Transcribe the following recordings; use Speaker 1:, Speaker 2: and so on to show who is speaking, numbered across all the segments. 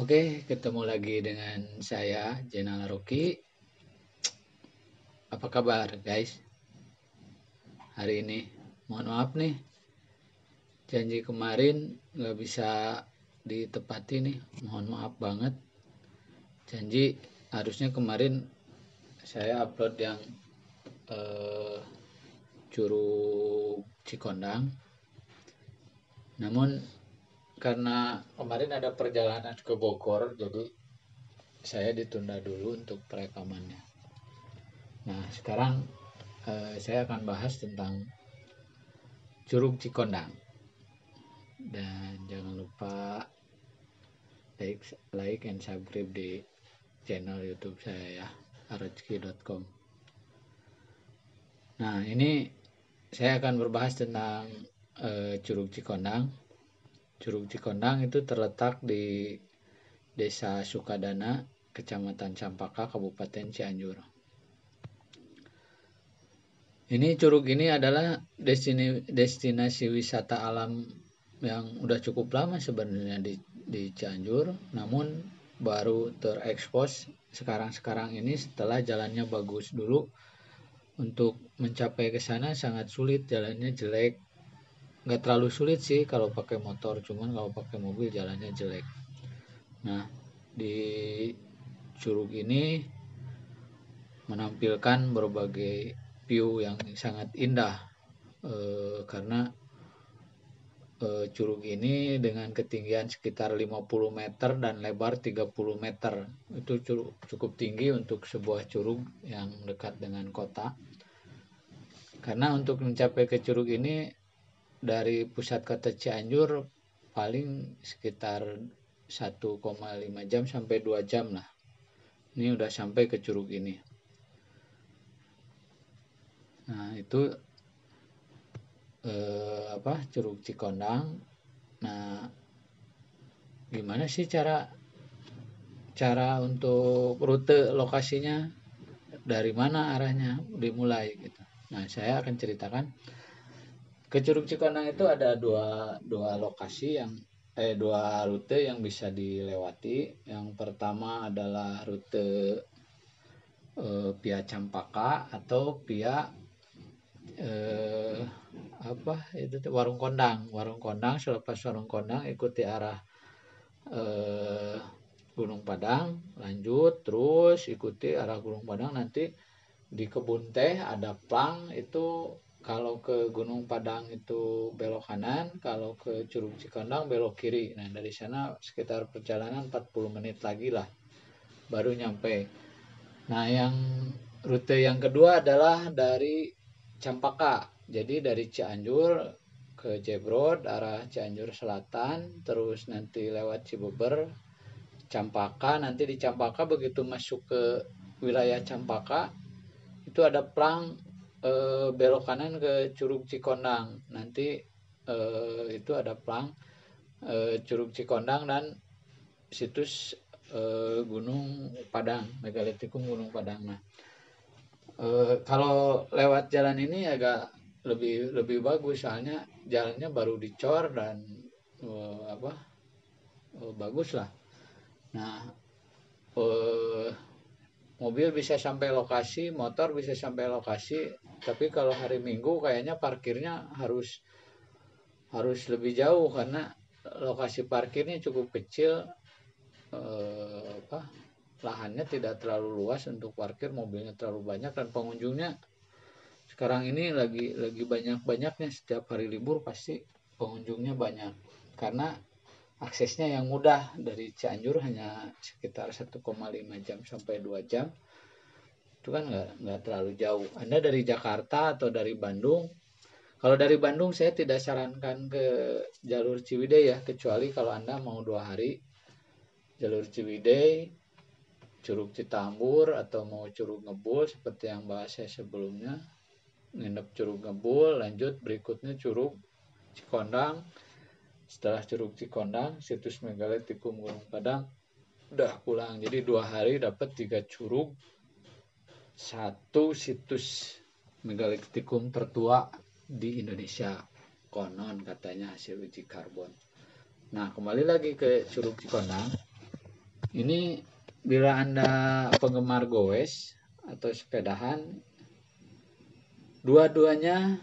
Speaker 1: Oke, ketemu lagi dengan saya Jenal Rocky. Apa kabar, guys? Hari ini, mohon maaf nih, janji kemarin nggak bisa ditepati nih, mohon maaf banget. Janji harusnya kemarin saya upload yang eh, Curug Cikondang. Namun karena kemarin ada perjalanan ke Bogor jadi saya ditunda dulu untuk perekamannya. Nah sekarang eh, saya akan bahas tentang Curug Cikondang. Dan jangan lupa like like and subscribe di channel YouTube saya ya arojki.com nah ini saya akan berbahas tentang eh, Curug Cikondang Curug Cikondang itu terletak di Desa Sukadana, Kecamatan Campaka, Kabupaten Cianjur. Ini curug ini adalah destinasi, destinasi wisata alam yang udah cukup lama sebenarnya di, di Cianjur, namun baru terekspos sekarang-sekarang ini setelah jalannya bagus dulu untuk mencapai ke sana sangat sulit jalannya jelek nggak terlalu sulit sih kalau pakai motor cuman kalau pakai mobil jalannya jelek. Nah di curug ini menampilkan berbagai view yang sangat indah e, karena e, curug ini dengan ketinggian sekitar 50 meter dan lebar 30 meter. Itu curug, cukup tinggi untuk sebuah curug yang dekat dengan kota. Karena untuk mencapai ke curug ini dari pusat kota Cianjur paling sekitar 1,5 jam sampai 2 jam lah. Ini udah sampai ke curug ini. Nah, itu eh, apa? Curug Cikondang. Nah, gimana sih cara cara untuk rute lokasinya dari mana arahnya dimulai gitu. Nah, saya akan ceritakan ke Curug Cikondang itu ada dua dua lokasi yang eh dua rute yang bisa dilewati. Yang pertama adalah rute eh, via Campaka atau via eh, apa itu warung kondang warung kondang selepas warung kondang ikuti arah eh, Gunung Padang lanjut terus ikuti arah Gunung Padang nanti di kebun teh ada plang itu kalau ke Gunung Padang itu belok kanan, kalau ke Curug Cikondang belok kiri. Nah, dari sana sekitar perjalanan 40 menit lagi lah baru nyampe. Nah, yang rute yang kedua adalah dari Campaka. Jadi dari Cianjur ke Jebrod arah Cianjur Selatan, terus nanti lewat Cibeber, Campaka, nanti di Campaka begitu masuk ke wilayah Campaka itu ada plang e, belok kanan ke Curug Cikondang. Nanti e, itu ada plang e, Curug Cikondang dan situs e, Gunung Padang, megalitikum Gunung Padang. Nah, e, kalau lewat jalan ini agak lebih lebih bagus soalnya jalannya baru dicor dan e, apa e, bagus lah. Nah, e, mobil bisa sampai lokasi, motor bisa sampai lokasi, tapi kalau hari Minggu kayaknya parkirnya harus harus lebih jauh karena lokasi parkirnya cukup kecil, eh, apa lahannya tidak terlalu luas untuk parkir, mobilnya terlalu banyak dan pengunjungnya sekarang ini lagi lagi banyak banyaknya setiap hari libur pasti pengunjungnya banyak. Karena aksesnya yang mudah. Dari Cianjur hanya sekitar 1,5 jam sampai 2 jam. Itu kan nggak nggak terlalu jauh. Anda dari Jakarta atau dari Bandung? Kalau dari Bandung saya tidak sarankan ke jalur Ciwidey ya. Kecuali kalau Anda mau dua hari jalur Ciwidey Curug Citambur atau mau Curug Ngebul seperti yang bahas saya sebelumnya. Nginep Curug Ngebul lanjut berikutnya Curug Cikondang setelah Curug Cikondang situs megalitikum Gunung Padang udah pulang. Jadi dua hari dapat tiga curug satu situs megalitikum tertua di Indonesia. Konon katanya hasil uji karbon. Nah kembali lagi ke Curug Cikondang ini bila anda penggemar goes atau sepedahan dua-duanya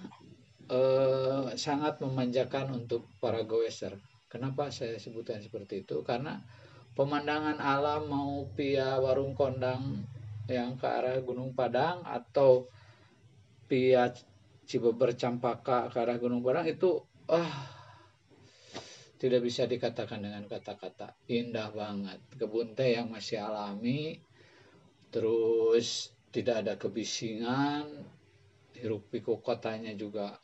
Speaker 1: eh, sangat memanjakan untuk para goeser. Kenapa saya sebutkan seperti itu? Karena pemandangan alam mau via warung kondang yang ke arah Gunung Padang atau via Cibeber Campaka ke arah Gunung Padang itu ah tidak bisa dikatakan dengan kata-kata. Indah banget. Kebun teh yang masih alami terus tidak ada kebisingan hiruk pikuk kotanya juga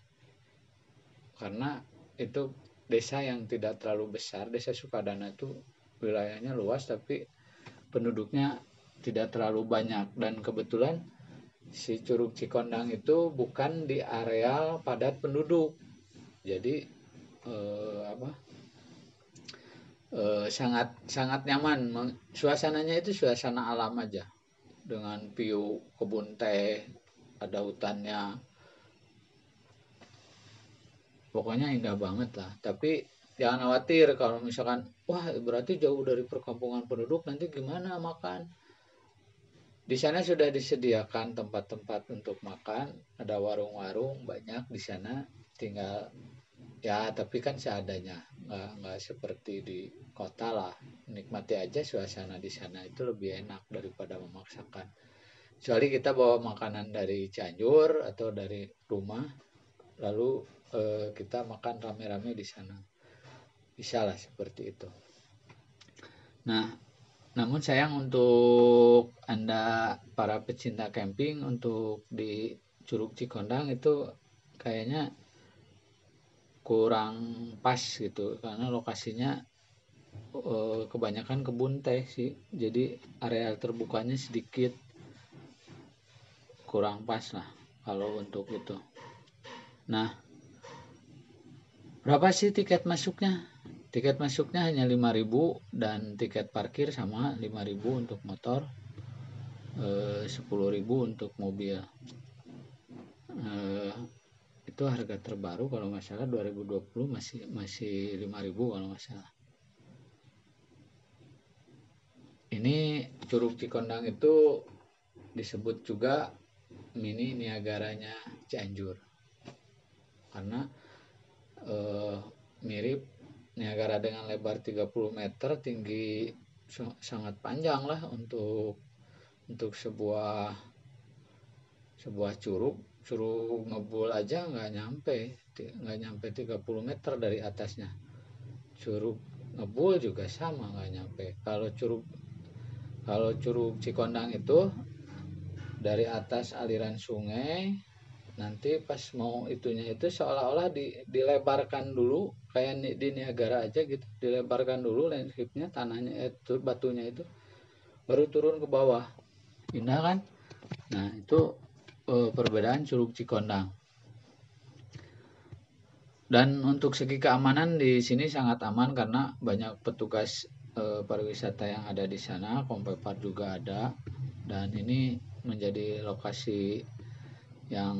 Speaker 1: karena itu desa yang tidak terlalu besar desa Sukadana itu wilayahnya luas tapi penduduknya tidak terlalu banyak. Dan kebetulan si Curug Cikondang itu bukan di areal padat penduduk. Jadi eh, apa eh, sangat sangat nyaman. Suasananya itu suasana alam aja. Dengan view kebun teh ada hutannya pokoknya indah banget lah. Tapi jangan khawatir kalau misalkan wah berarti jauh dari perkampungan penduduk nanti gimana makan? Di sana sudah disediakan tempat-tempat untuk makan. Ada warung-warung banyak di sana. Tinggal ya tapi kan seadanya. Nggak nggak seperti di kota lah. Nikmati aja suasana di sana. Itu lebih enak daripada memaksakan. Kecuali kita bawa makanan dari Cianjur atau dari rumah lalu eh, kita makan rame-rame di sana. Bisa lah seperti itu. Nah namun sayang untuk anda para pecinta camping untuk di Curug Cikondang itu kayaknya kurang pas gitu. Karena lokasinya uh, kebanyakan kebun teh sih. Jadi area terbukanya sedikit kurang pas lah kalau untuk itu. Nah berapa sih tiket masuknya? Tiket masuknya hanya 5000 dan tiket parkir sama 5000 untuk motor eh, 10000 untuk mobil. Eh, itu harga terbaru kalau nggak salah 2020 masih masih 5000 kalau nggak salah. Ini Curug Cikondang itu disebut juga mini Niagaranya Cianjur. Karena eh, mirip Niagara dengan lebar 30 meter tinggi sangat panjang lah untuk untuk sebuah sebuah curug. Suruh ngebul aja nggak nyampe nggak nyampe 30 meter dari atasnya. Curug ngebul juga sama nggak nyampe. Kalau curug kalau curug Cikondang itu dari atas aliran sungai nanti pas mau itunya itu seolah-olah di, dilebarkan dulu kayak di Niagara aja gitu. Dilebarkan dulu landscape-nya tanahnya itu batunya itu baru turun ke bawah. Indah kan? Nah itu uh, perbedaan Curug Cikondang. Dan untuk segi keamanan di sini sangat aman karena banyak petugas uh, pariwisata yang ada di sana, Kompepar juga ada. Dan ini menjadi lokasi yang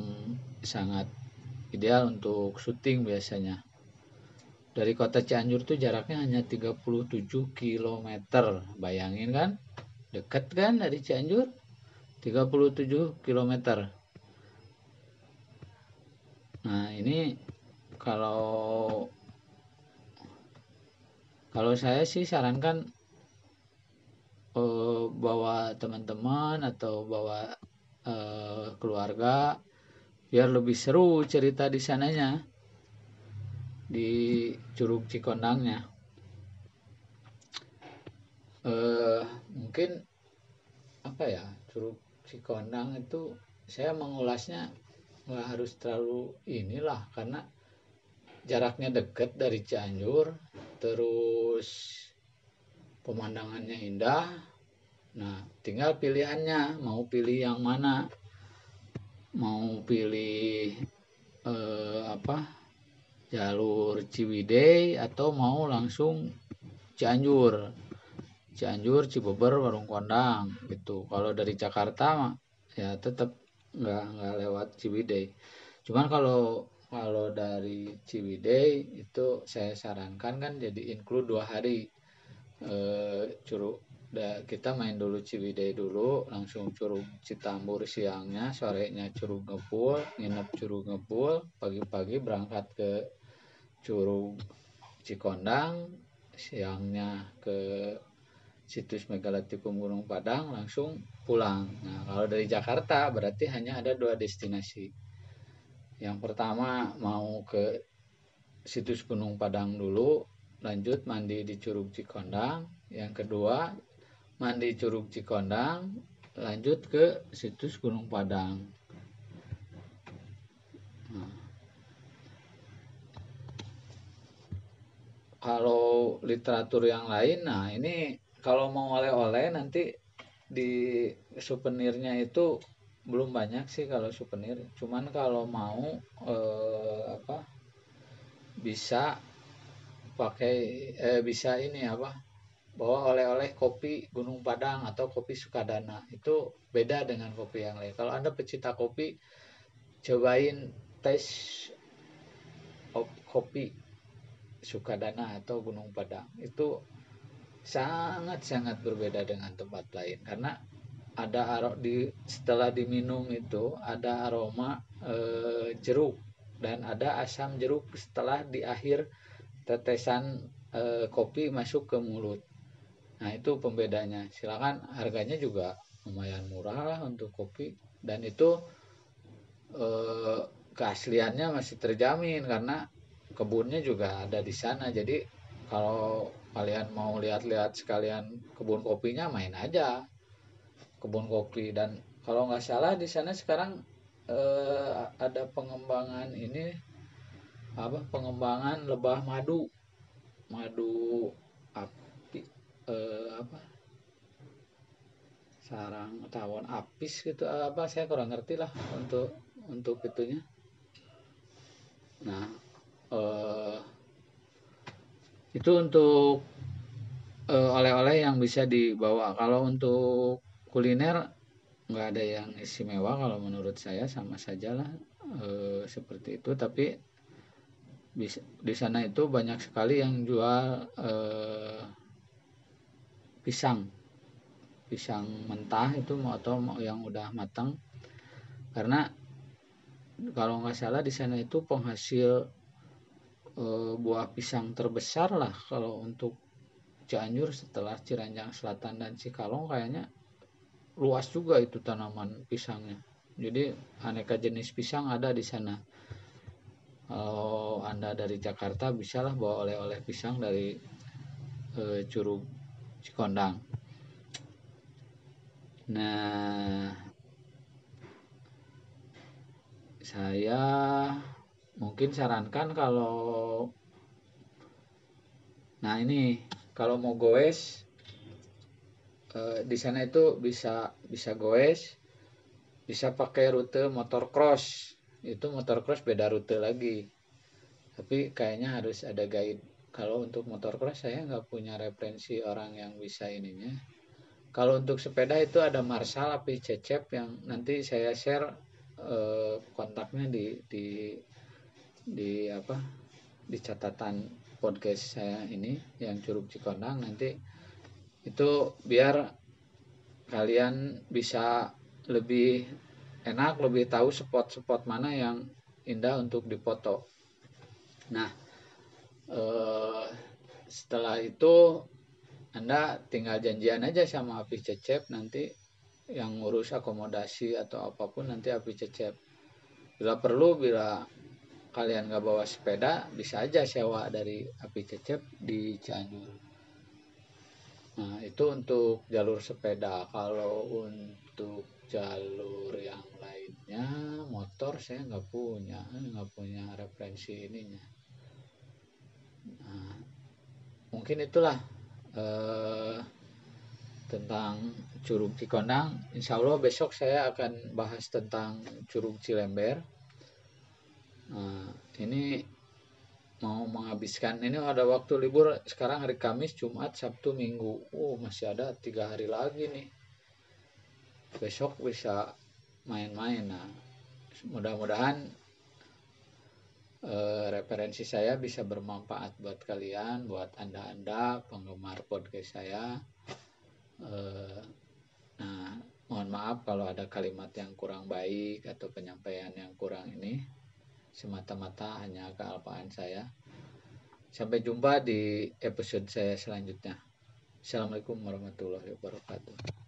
Speaker 1: sangat ideal untuk syuting biasanya. Dari kota Cianjur tuh jaraknya hanya 37 km. Bayangin kan? Dekat kan dari Cianjur? 37 km. Nah, ini kalau kalau saya sih sarankan eh, bawa teman-teman atau bawa eh, keluarga biar lebih seru cerita di sananya di Curug Cikondangnya. Eh, mungkin apa ya Curug Cikondang itu saya mengulasnya nggak harus terlalu inilah karena jaraknya dekat dari Cianjur terus pemandangannya indah nah tinggal pilihannya mau pilih yang mana mau pilih eh, apa jalur Ciwidey atau mau langsung Cianjur Cianjur, Cibober, Warung Kondang gitu. Kalau dari Jakarta ya tetap nggak nggak lewat Ciwidey. Cuman kalau kalau dari Ciwidey itu saya sarankan kan jadi include dua hari eh, curug kita main dulu Ciwidey dulu langsung Curug Citambur siangnya sorenya Curug Ngepul nginep Curug Ngepul pagi-pagi berangkat ke Curug Cikondang siangnya ke situs megalitikum Gunung Padang langsung pulang. Nah kalau dari Jakarta berarti hanya ada dua destinasi. Yang pertama mau ke situs Gunung Padang dulu lanjut mandi di Curug Cikondang. Yang kedua mandi Curug Cikondang, lanjut ke situs Gunung Padang. Nah. Kalau literatur yang lain, nah ini kalau mau oleh-oleh nanti di souvenirnya itu belum banyak sih kalau souvenir. Cuman kalau mau eh, apa bisa pakai eh, bisa ini apa bahwa oleh-oleh kopi Gunung Padang atau kopi Sukadana itu beda dengan kopi yang lain. Kalau Anda pecinta kopi, cobain tes kopi Sukadana atau Gunung Padang. Itu sangat-sangat berbeda dengan tempat lain karena ada aroma di setelah diminum itu ada aroma e, jeruk dan ada asam jeruk setelah di akhir tetesan e, kopi masuk ke mulut Nah itu pembedanya. Silakan harganya juga lumayan murah lah untuk kopi dan itu eh, keasliannya masih terjamin karena kebunnya juga ada di sana. Jadi kalau kalian mau lihat-lihat sekalian kebun kopinya main aja kebun kopi dan kalau nggak salah di sana sekarang eh, ada pengembangan ini apa pengembangan lebah madu madu eh, apa? Sarang tawon apis gitu apa saya kurang ngerti lah untuk untuk itunya. Nah eh, itu untuk eh, oleh-oleh yang bisa dibawa. Kalau untuk kuliner nggak ada yang istimewa kalau menurut saya sama saja lah e, seperti itu. Tapi di sana itu banyak sekali yang jual e, pisang. Pisang mentah itu atau yang udah matang. Karena kalau nggak salah di sana itu penghasil e, buah pisang terbesar lah kalau untuk Cianjur setelah Ciranjang Selatan dan Cikalong kayaknya luas juga itu tanaman pisangnya. Jadi aneka jenis pisang ada di sana. Kalau anda dari Jakarta bisalah bawa oleh-oleh pisang dari e, Curug Cikondang. Nah, saya mungkin sarankan kalau nah ini kalau mau goes eh, di sana itu bisa bisa goes bisa pakai rute motor cross. Itu motor cross beda rute lagi. Tapi kayaknya harus ada guide kalau untuk motor cross saya nggak punya referensi orang yang bisa ininya. Kalau untuk sepeda itu ada Marsal api cecep yang nanti saya share eh, kontaknya di di di apa di catatan podcast saya ini yang Curug Cikondang. Nanti itu biar kalian bisa lebih enak lebih tahu spot-spot mana yang indah untuk dipoto. Nah setelah itu anda tinggal janjian aja sama api cecep nanti yang ngurus akomodasi atau apa pun nanti api cecep. Bila perlu bila kalian nggak bawa sepeda bisa aja sewa dari api cecep di Cianjur. Nah itu untuk jalur sepeda. Kalau untuk jalur yang lainnya motor saya nggak punya. Nggak punya referensi ininya. Nah, mungkin itulah eh, tentang Curug Cikondang. Insya Allah besok saya akan bahas tentang Curug Cilember. Nah, ini mau menghabiskan ini ada waktu libur sekarang hari Kamis, Jumat, Sabtu, Minggu. Oh masih ada tiga hari lagi nih. Besok bisa main-main. Nah, mudah-mudahan referensi saya bisa bermanfaat buat kalian, buat anda-anda penggemar podcast saya. Eh, nah, mohon maaf kalau ada kalimat yang kurang baik atau penyampaian yang kurang ini. Semata-mata hanya kealpaan saya. Sampai jumpa di episode saya selanjutnya. Assalamualaikum warahmatullahi wabarakatuh.